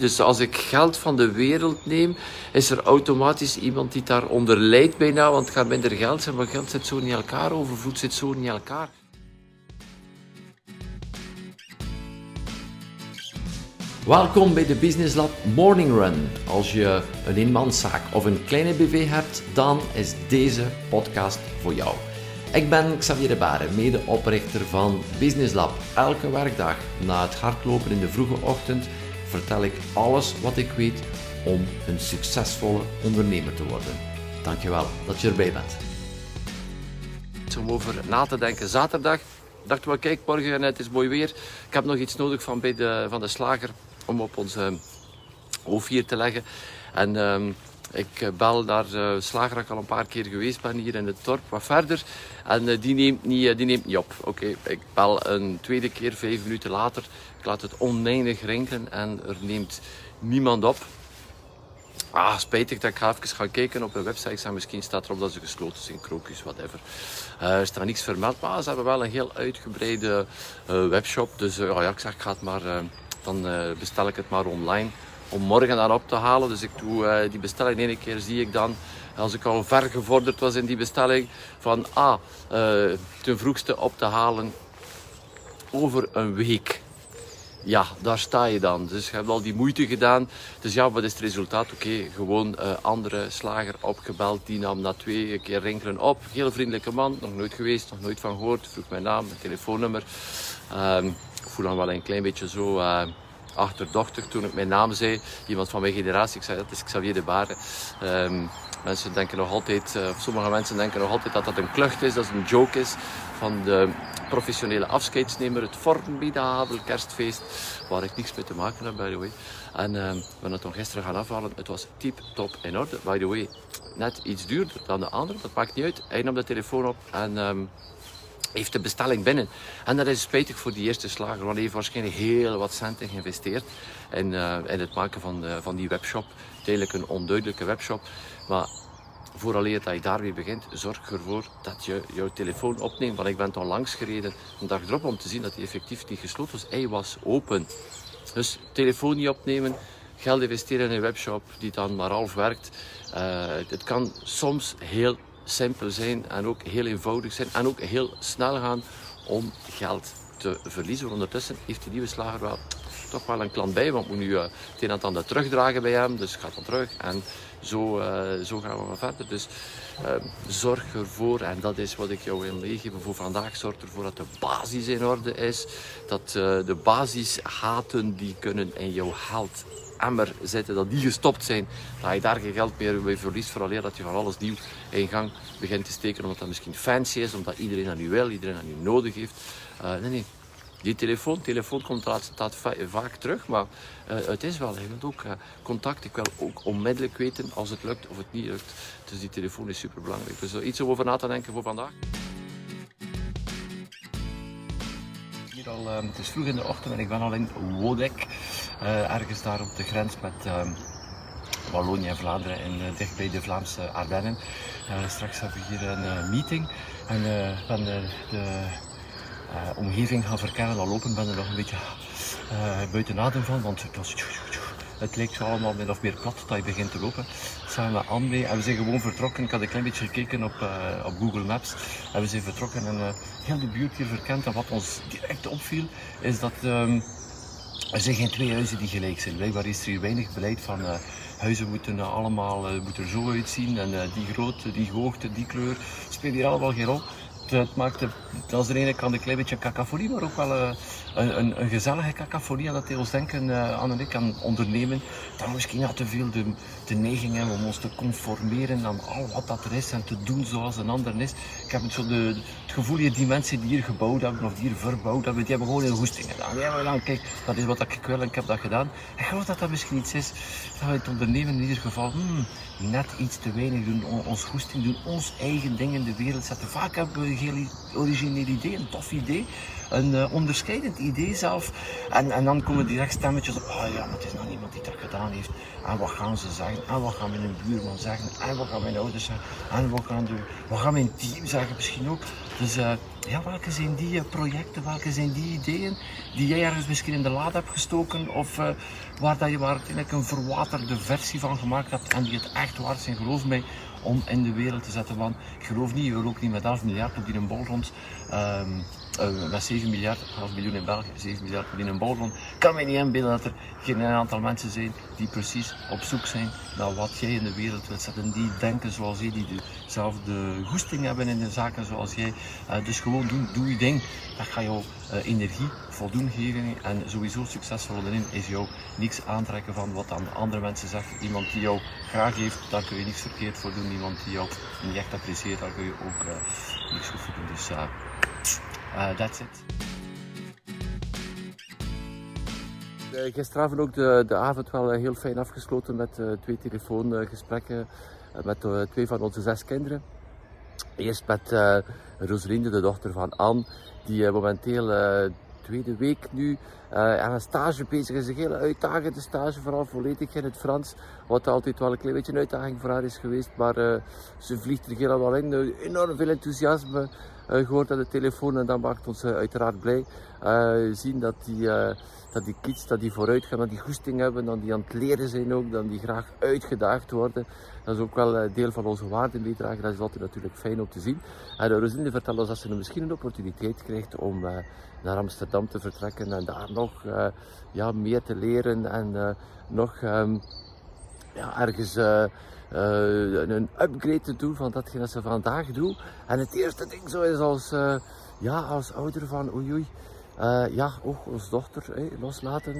Dus als ik geld van de wereld neem, is er automatisch iemand die daaronder lijdt bijna, want het gaat minder geld zijn, maar geld zit zo niet elkaar, overvloed zit zo niet elkaar. Welkom bij de Business Lab Morning Run. Als je een eenmanszaak of een kleine BV hebt, dan is deze podcast voor jou. Ik ben Xavier de Baren, medeoprichter van Business Lab. Elke werkdag na het hardlopen in de vroege ochtend vertel ik alles wat ik weet om een succesvolle ondernemer te worden. Dankjewel dat je erbij bent. Om over na te denken, zaterdag dachten we, kijk, morgen het is mooi weer. Ik heb nog iets nodig van, bij de, van de slager om op onze O4 te leggen. En ehm, ik bel naar de slager, ik al een paar keer geweest ben hier in het dorp, wat verder. En die, neemt niet, die neemt niet op. Oké, ik bel een tweede keer, vijf minuten later. Laat het oneindig rinkelen en er neemt niemand op. Ah, spijtig dat ik ga even gaan kijken op een website. En misschien staat erop dat ze gesloten zijn, krokus, whatever. Uh, er staat niks vermeld, maar ze hebben wel een heel uitgebreide webshop. Dus ja, ik zeg, ik maar, dan bestel ik het maar online om morgen dan op te halen. Dus ik doe die bestelling ene keer zie ik dan, als ik al ver gevorderd was in die bestelling, van ah, ten vroegste op te halen over een week. Ja, daar sta je dan. Dus je hebt al die moeite gedaan. Dus ja, wat is het resultaat? Oké, gewoon uh, andere slager opgebeld. Die nam na twee keer rinkelen op. Heel vriendelijke man, nog nooit geweest, nog nooit van gehoord. Vroeg mijn naam, mijn telefoonnummer. Um, ik voel dan wel een klein beetje zo achterdochtig toen ik mijn naam zei. Iemand van mijn generatie, ik zei dat is Xavier de Baren. Um, mensen denken nog altijd, uh, sommige mensen denken nog altijd dat dat een klucht is, dat het een joke is van de professionele afscheidsnemer, het formidabel kerstfeest, waar ik niks mee te maken heb, by the way. En uh, we hebben het gisteren gaan afhalen. Het was tip top in orde. By the way, net iets duurder dan de andere, dat maakt niet uit. Hij nam de telefoon op en um, heeft de bestelling binnen. En dat is spijtig voor die eerste slager, want hij heeft waarschijnlijk heel wat centen geïnvesteerd in, uh, in het maken van, van die webshop. Tijdelijk een onduidelijke webshop. Maar vooraleer dat je daarmee begint, zorg ervoor dat je jouw telefoon opneemt. Want ik ben toen langs gereden een dag erop om te zien dat hij effectief niet gesloten was. Hij was open. Dus telefoon niet opnemen, geld investeren in een webshop die dan maar half werkt. Uh, het kan soms heel simpel zijn en ook heel eenvoudig zijn en ook heel snel gaan om geld te verliezen. Ondertussen heeft de nieuwe slager wel toch wel een klant bij, want moet nu uh, het een en ander terugdragen bij hem, dus gaat dan terug en zo, uh, zo gaan we maar verder. Dus uh, zorg ervoor, en dat is wat ik jou wil meegeven voor vandaag, zorg ervoor dat de basis in orde is, dat de basisgaten die kunnen in jouw geld emmer zitten, dat die gestopt zijn, dat je daar geen geld meer bij verliest, vooral dat je van alles nieuw in gang begint te steken, omdat dat misschien fancy is, omdat iedereen dat nu wil, iedereen dat nu nodig heeft. Uh, nee, nee. Die telefoon, telefoon komt de tijd vaak terug, maar uh, het is wel, je wilt ook uh, contact. Ik wil ook onmiddellijk weten als het lukt of het niet lukt. Dus die telefoon is super belangrijk. Dus iets over na te denken voor vandaag. Hier al, uh, het is vroeg in de ochtend en ik ben al in Wodek. Uh, ergens daar op de grens met uh, Wallonië en Vlaanderen en uh, dicht bij de Vlaamse Ardennen. straks hebben we hier een meeting en ik ben de omgeving gaan verkennen. Al lopen ben er nog een beetje buiten adem van, want het was leek zo allemaal min of meer plat dat je begint te lopen. Samen met André. En we zijn gewoon vertrokken. Ik had een klein beetje gekeken op, uh, op Google Maps. En we zijn vertrokken en uh, heel de buurt hier verkend. En wat ons direct opviel, is dat um, er zijn geen twee huizen die gelijk zijn. Blijkbaar is er hier weinig beleid van huizen moeten allemaal moeten zo uitzien. En die grootte, die hoogte, die kleur. Speelt hier allemaal geen rol. Het maakt de, als de ene kant een klein beetje cacophonie, maar ook wel een, een, een gezellige. Dat hij ons denken, uh, Anne en ik, aan ondernemen. Dat we misschien ja, te veel de, de neiging hebben om ons te conformeren aan al wat dat er is en te doen zoals een ander is. Ik heb zo de, het gevoel dat die mensen die hier gebouwd hebben of die hier verbouwd hebben, die hebben gewoon een goesting gedaan. Die hebben gedaan, kijk, dat is wat ik wil en ik heb dat gedaan. Ik geloof dat dat misschien iets is dat we het ondernemen in ieder geval hmm, net iets te weinig doen. Ons goesting doen, ons eigen ding in de wereld zetten. Vaak hebben we een heel origineel idee, een tof idee een uh, onderscheidend idee zelf. En, en dan komen direct stemmetjes op, oh ja, maar het is nog niemand die dat gedaan heeft. En wat gaan ze zeggen? En wat gaan mijn buurman zeggen? En wat gaan mijn ouders zeggen? En wat gaan, de, wat gaan mijn team zeggen misschien ook? Dus uh, ja, welke zijn die projecten, welke zijn die ideeën die jij ergens misschien in de laad hebt gestoken of waar, dat je, waar een verwaterde versie van gemaakt hebt en die het echt waard zijn, geloof mij, om in de wereld te zetten. Want ik geloof niet, je ook niet met 11 miljard op die een bol rond. Um, uh, met 7 miljard, 11 miljoen in België, 7 miljard op die een bol rond. Kan mij niet inbeelden dat er geen aantal mensen zijn die precies op zoek zijn naar wat jij in de wereld wilt zetten. Die denken zoals jij, die dezelfde goesting hebben in de zaken zoals jij. Uh, dus gewoon doe, je ding. Dat gaat jou uh, energie voldoen geven. En sowieso succesvol erin is jou niks aantrekken van wat aan andere mensen zeggen. Iemand die jou graag heeft, daar kun je niks verkeerd voor doen. Iemand die jou niet echt apprecieert, daar kun je ook uh, niks goed voor doen. Dus uh, that's it. Gisteravond ook de, de avond wel heel fijn afgesloten met twee telefoongesprekken met twee van onze zes kinderen. Eerst met uh, Rosalinde, de dochter van Anne, die momenteel tweede week nu uh, aan een stage bezig is. Een hele uitdagende stage, vooral volledig in het Frans. Wat altijd wel een klein beetje een uitdaging voor haar is geweest. Maar uh, ze vliegt er helemaal in. Enorm veel enthousiasme gehoord aan de telefoon. En dat maakt ons uiteraard blij. zien dat die, dat die kids dat die vooruit gaan, dat die goesting hebben. Dat die aan het leren zijn ook. Dat die graag uitgedaagd worden. Dat is ook wel deel van onze waarden meedragen. Dat is altijd natuurlijk fijn om te zien. En Rosinde vertelt ons dat ze misschien een opportuniteit krijgt om naar Amsterdam te vertrekken en daar nog uh, ja, meer te leren en uh, nog um, ja, ergens uh, een upgrade te doen van datgene dat ze vandaag doen. En het eerste ding zo is als, ja, als ouder van oei oei. ja, ook onze dochter loslaten.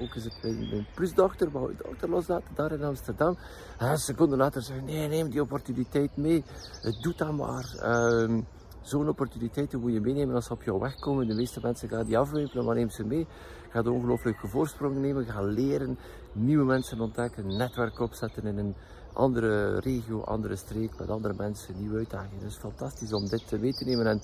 ook is het mijn, plusdochter, maar dochter loslaten daar in Amsterdam. En een seconde later zeggen: nee, neem die opportuniteit mee. doe dat maar. Ehm, zo'n opportuniteiten moet je meenemen als ze op jouw weg komen. De meeste mensen gaan die afwimpelen, maar neem ze mee. Ga een ongelooflijke voorsprong nemen, ga leren, nieuwe mensen ontdekken, netwerk opzetten in een andere regio, andere streek, met andere mensen, nieuwe uitdagingen. Is fantastisch om dit mee te nemen. En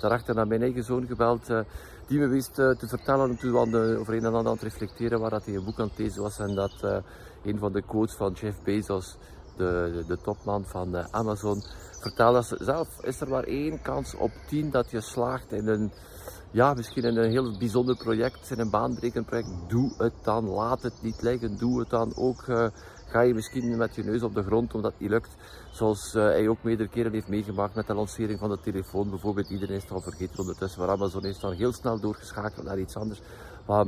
daarachter naar mijn eigen zoon gebeld, uh, die me wist uh, te vertellen toen we over een en ander aan het reflecteren waar dat hij een boek aan het lezen was. En dat uh, een van de quotes van Jeff Bezos, de, de, topman van Amazon, vertel dat zelf, is er maar één kans op tien dat je slaagt in een, ja, misschien in een heel bijzonder project, in een baanbrekend project. Doe het dan, laat het niet liggen, doe het dan ook. Uh, ga je misschien met je neus op de grond omdat het niet lukt. Zoals uh, hij ook meerdere keren heeft meegemaakt met de lancering van de telefoon. Bijvoorbeeld, iedereen is het al vergeten ondertussen, maar Amazon is dan heel snel doorgeschakeld naar iets anders. Maar,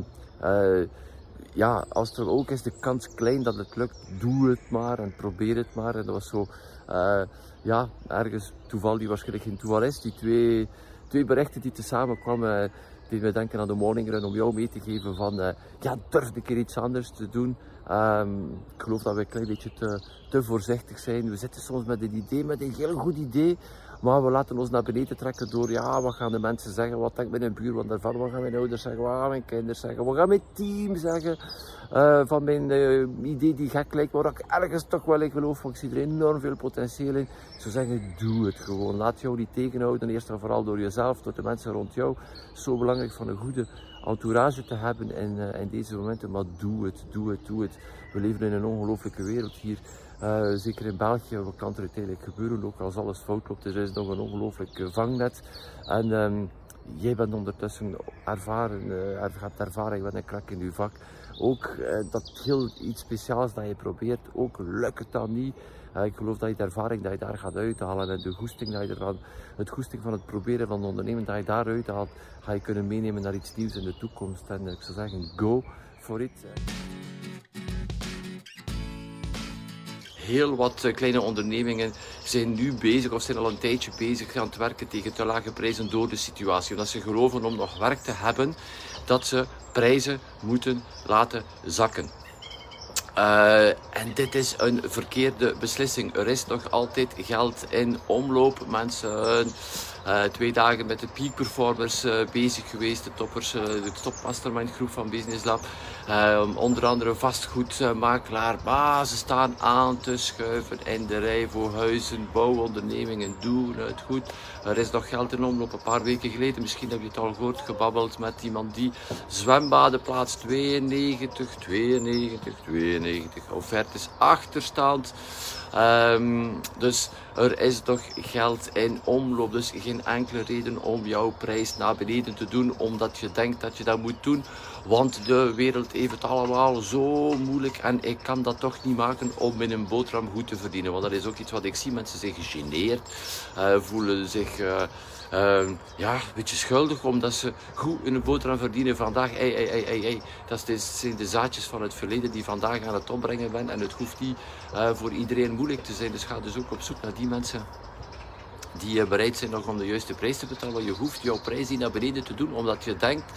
ja, als ook is de kans klein dat het lukt, doe het maar en probeer het maar. En dat was zo, uh, ja, ergens toeval die waarschijnlijk geen toeval is. Die twee, twee berichten die tezamen kwamen, die me denken aan de morning run om jou mee te geven van, uh, ja, durf een keer iets anders te doen. Um, ik geloof dat we een klein beetje te, te voorzichtig zijn. We zitten soms met een idee, met een heel goed idee, maar we laten ons naar beneden trekken door, ja, wat gaan de mensen zeggen? Wat denkt mijn buurman daarvan? Wat gaan mijn ouders zeggen? Wat gaan mijn kinderen zeggen? Wat gaan mijn team zeggen? Uh, van mijn uh, idee die gek lijkt, maar ik ergens toch wel in geloof, want ik zie er enorm veel potentieel in. Ik zou zeggen, doe het gewoon. Laat jou niet tegenhouden, eerst en vooral door jezelf, door de mensen rond jou. Zo belangrijk van een goede entourage te hebben in, uh, in deze momenten, maar doe het, doe het, doe het. We leven in een ongelooflijke wereld hier. Uh, zeker in België, wat kan er uiteindelijk gebeuren, ook als alles fout loopt, er is nog een ongelooflijk vangnet. En um, jij bent ondertussen ervaren, uh, hebt ervaring met een krak in je vak. Ook dat heel iets speciaals dat je probeert, ook lukt het dan niet. Ik geloof dat je de ervaring dat je daar gaat uithalen en de goesting dat je ervan, het goesting van het proberen van het ondernemen dat je daaruit haalt, ga je kunnen meenemen naar iets nieuws in de toekomst. En ik zou zeggen, go for it heel wat eh, kleine ondernemingen zijn nu bezig of zijn al een tijdje bezig aan het werken tegen te lage prijzen door de situatie. Omdat ze geloven om nog werk te hebben, dat ze prijzen moeten laten zakken. Uh, en dit is een verkeerde beslissing. Er is nog altijd geld in omloop. Mensen uh, twee dagen met de peak performers uh, bezig geweest, de toppers, de top mastermind groep van Business Lab. Onder andere vastgoedmakelaar, maar ze staan aan te schuiven in de rij voor huizen, bouwondernemingen, doen het goed. Er is nog geld in omloop. Een paar weken geleden, misschien heb je het al gehoord, gebabbeld met iemand die zwembaden plaatst 92, 92, 92. Offertes achterstand. Um, dus er is toch geld in omloop. Dus geen enkele reden om jouw prijs naar beneden te doen, omdat je denkt dat je dat moet doen. Want de wereld heeft het allemaal zo moeilijk en ik kan dat toch niet maken om in een boterham goed te verdienen. Want dat is ook iets wat ik zie. Mensen zich gegeneerd, uh, voelen zich... Uh, uh, ja, een beetje schuldig omdat ze goed in een boterham verdienen vandaag. Ei, ei, ei, ei, ei. Dat zijn de zaadjes van het verleden die vandaag aan het opbrengen ben. En het hoeft niet uh, voor iedereen moeilijk te zijn. Dus ga dus ook op zoek naar die mensen die bereid zijn nog om de juiste prijs te betalen. Je hoeft jouw prijs niet naar beneden te doen omdat je denkt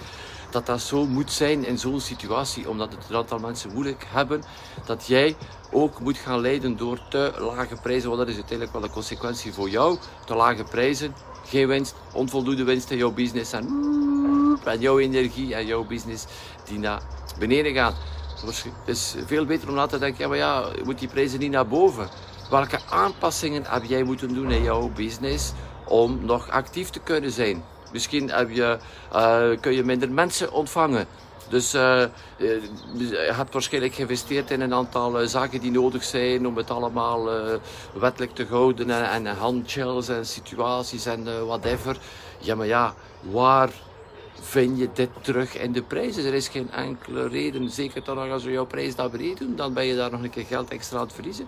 dat dat zo moet zijn in zo'n situatie, omdat het een aantal mensen moeilijk hebben, dat jij ook moet gaan leiden door te lage prijzen, want dat is uiteindelijk wel een consequentie voor jou. Te lage prijzen, geen winst, onvoldoende winst in jouw business en, en jouw energie en jouw business die naar beneden gaan. Het is veel beter om na te denken, ja maar ja, je moet die prijzen niet naar boven. Welke aanpassingen heb jij moeten doen in jouw business om nog actief te kunnen zijn? Misschien heb je, uh, kun je minder mensen ontvangen. Dus uh, je hebt waarschijnlijk geïnvesteerd in een aantal zaken die nodig zijn om het allemaal wettelijk te houden. En, en handchills en situaties en whatever. Ja, maar ja, waar vind je dit terug in de prijzen. Er is geen enkele reden, zeker dan als we jouw prijs naar beneden doen, dan ben je daar nog een keer geld extra aan het verliezen.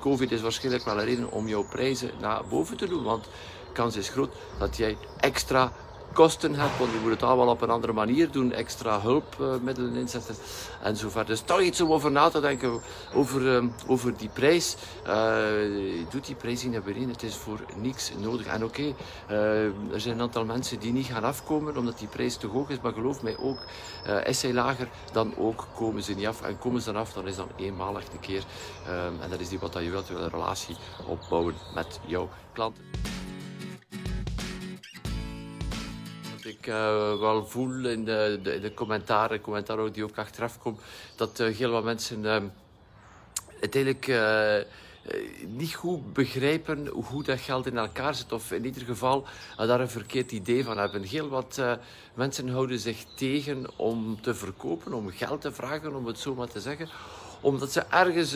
Covid is waarschijnlijk wel een reden om jouw prijzen naar boven te doen, want kans is groot dat jij extra kosten hebt, want je moet het allemaal op een andere manier doen, extra hulpmiddelen inzetten en zo verder. Dus toch iets om over na te denken, over, um, over die prijs. Uh, doet die prijs niet beneden, het is voor niks nodig. En oké, uh, er zijn een aantal mensen die niet gaan afkomen omdat die prijs te hoog is, maar geloof mij ook, uh, is hij lager, dan ook komen ze niet af. En komen ze dan af, dan is dan eenmalig een keer. Um, en dat is die wat je wilt, een relatie opbouwen met jouw klanten. Ik uh, wel voel in de, de, de commentaren, commentaren die ook achteraf komen, dat uh, heel wat mensen uh, uiteindelijk niet goed begrijpen hoe dat geld in elkaar zit, of in ieder geval daar een verkeerd idee van hebben. Heel wat mensen houden zich tegen om te verkopen, om geld te vragen, om het zo maar te zeggen, omdat ze ergens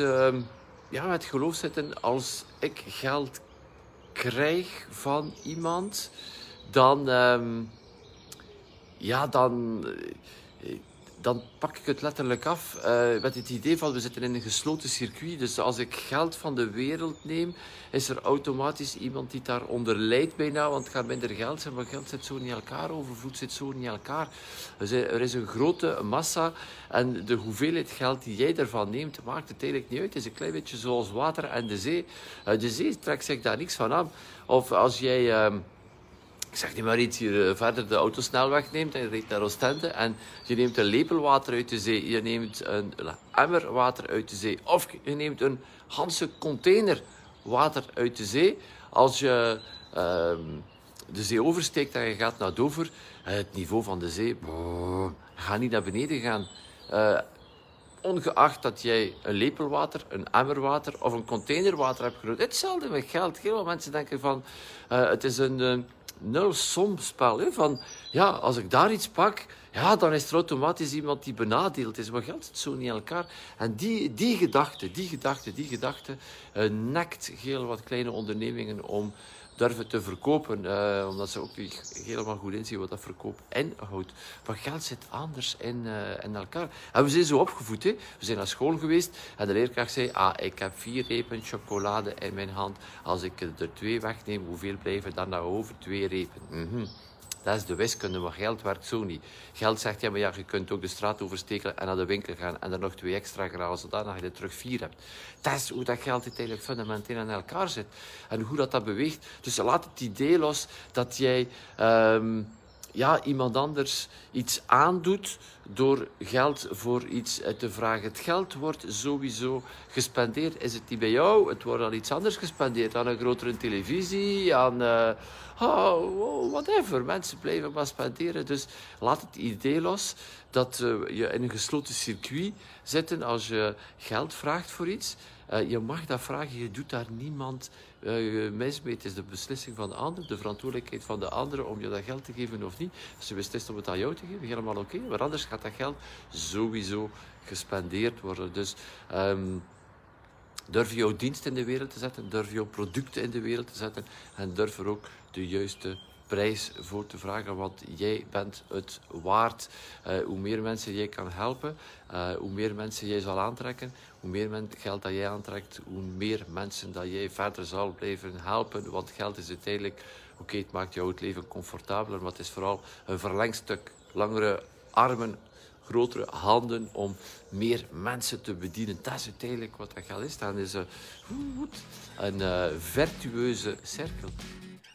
ja, met geloof zitten als ik geld krijg van iemand, dan, um, ja, dan, eh, dan pak ik het letterlijk af uh, met het idee van we zitten in een gesloten circuit. Dus als ik geld van de wereld neem, is er automatisch iemand die daaronder lijdt bijna, want het gaat minder geld zijn, maar geld zit zo niet elkaar, overvloed zit zo niet elkaar. Er is een grote massa en de hoeveelheid geld die jij ervan neemt, maakt het eigenlijk niet uit. Het is een klein beetje zoals water en de zee. Uh, de zee trekt zich daar niks van aan. Of als jij... Uh, ik zeg niet maar iets, hier verder de autosnelweg neemt en je rijdt naar Oostende en je neemt een lepel water uit de zee, je neemt een emmer water uit de zee of je neemt een Hanse container water uit de zee. Als je uh, de zee oversteekt en je gaat naar Dover, het niveau van de zee gaat niet naar beneden gaan. Uh, ongeacht dat jij een lepel water, een emmer water of een container water hebt genomen. Hetzelfde met geld. Heel veel mensen denken van, uh, het is een nul-som-spel. Van, ja, als ik daar iets pak, ja, dan is er automatisch iemand die benadeeld is. Maar geldt het zo niet in elkaar? En die, die gedachte, die gedachte, die gedachte uh, nekt heel wat kleine ondernemingen om durven te verkopen, uh, omdat ze ook helemaal goed inzien wat dat verkoop inhoudt. Maar geld zit anders in, uh, in elkaar. En we zijn zo opgevoed. Hè? We zijn naar school geweest en de leerkracht zei, ah, ik heb vier repen chocolade in mijn hand. Als ik er twee wegneem, hoeveel blijven dan nou over? Twee repen. -hmm. Dat is de wiskunde, maar geld werkt zo niet. Geld zegt, ja, maar ja, je kunt ook de straat oversteken en naar de winkel gaan en er nog twee extra grazen, zodat je er terug vier hebt. Dat is hoe dat geld uiteindelijk fundamenteel aan elkaar zit en hoe dat, dat beweegt. Dus laat het idee los dat jij... Um, ja, iemand anders iets aandoet door geld voor iets te vragen. Het geld wordt sowieso gespendeerd. Is het niet bij jou? Het wordt aan iets anders gespendeerd. Aan een grotere televisie, aan uh, oh, whatever. Mensen blijven maar spenderen. Dus laat het idee los dat uh, je in een gesloten circuit zit als je geld vraagt voor iets. Uh, je mag dat vragen, je doet daar niemand uh, mis mee. Het is de beslissing van de ander, de verantwoordelijkheid van de andere om je dat geld te geven of niet. Als ze beslist om het aan jou te geven, helemaal oké. Maar anders gaat dat geld sowieso gespendeerd worden. Dus um, Durf jouw dienst in de wereld te zetten, durf jouw producten in de wereld te zetten en durf er ook de juiste prijs voor te vragen, want jij bent het waard. Uh, hoe meer mensen jij kan helpen, uh, hoe meer mensen jij zal aantrekken, hoe meer geld dat jij aantrekt, hoe meer mensen dat jij verder zal blijven helpen. Want geld is uiteindelijk, oké, het maakt jou het leven comfortabeler, maar het is vooral een verlengstuk. Langere armen, grotere handen om meer mensen te bedienen. Dat is uiteindelijk wat dat geld is. Dat is een, een uh, virtueuze cirkel.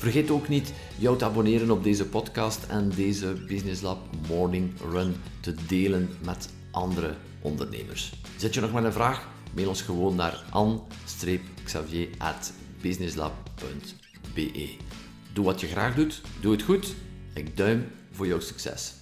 Vergeet ook niet jou te abonneren op deze podcast en deze Business Lab Morning Run te delen met andere ondernemers. Zet je nog maar een vraag? Mail ons gewoon naar an-xavier.businesslab.be Doe wat je graag doet, doe het goed. Ik duim voor jouw succes.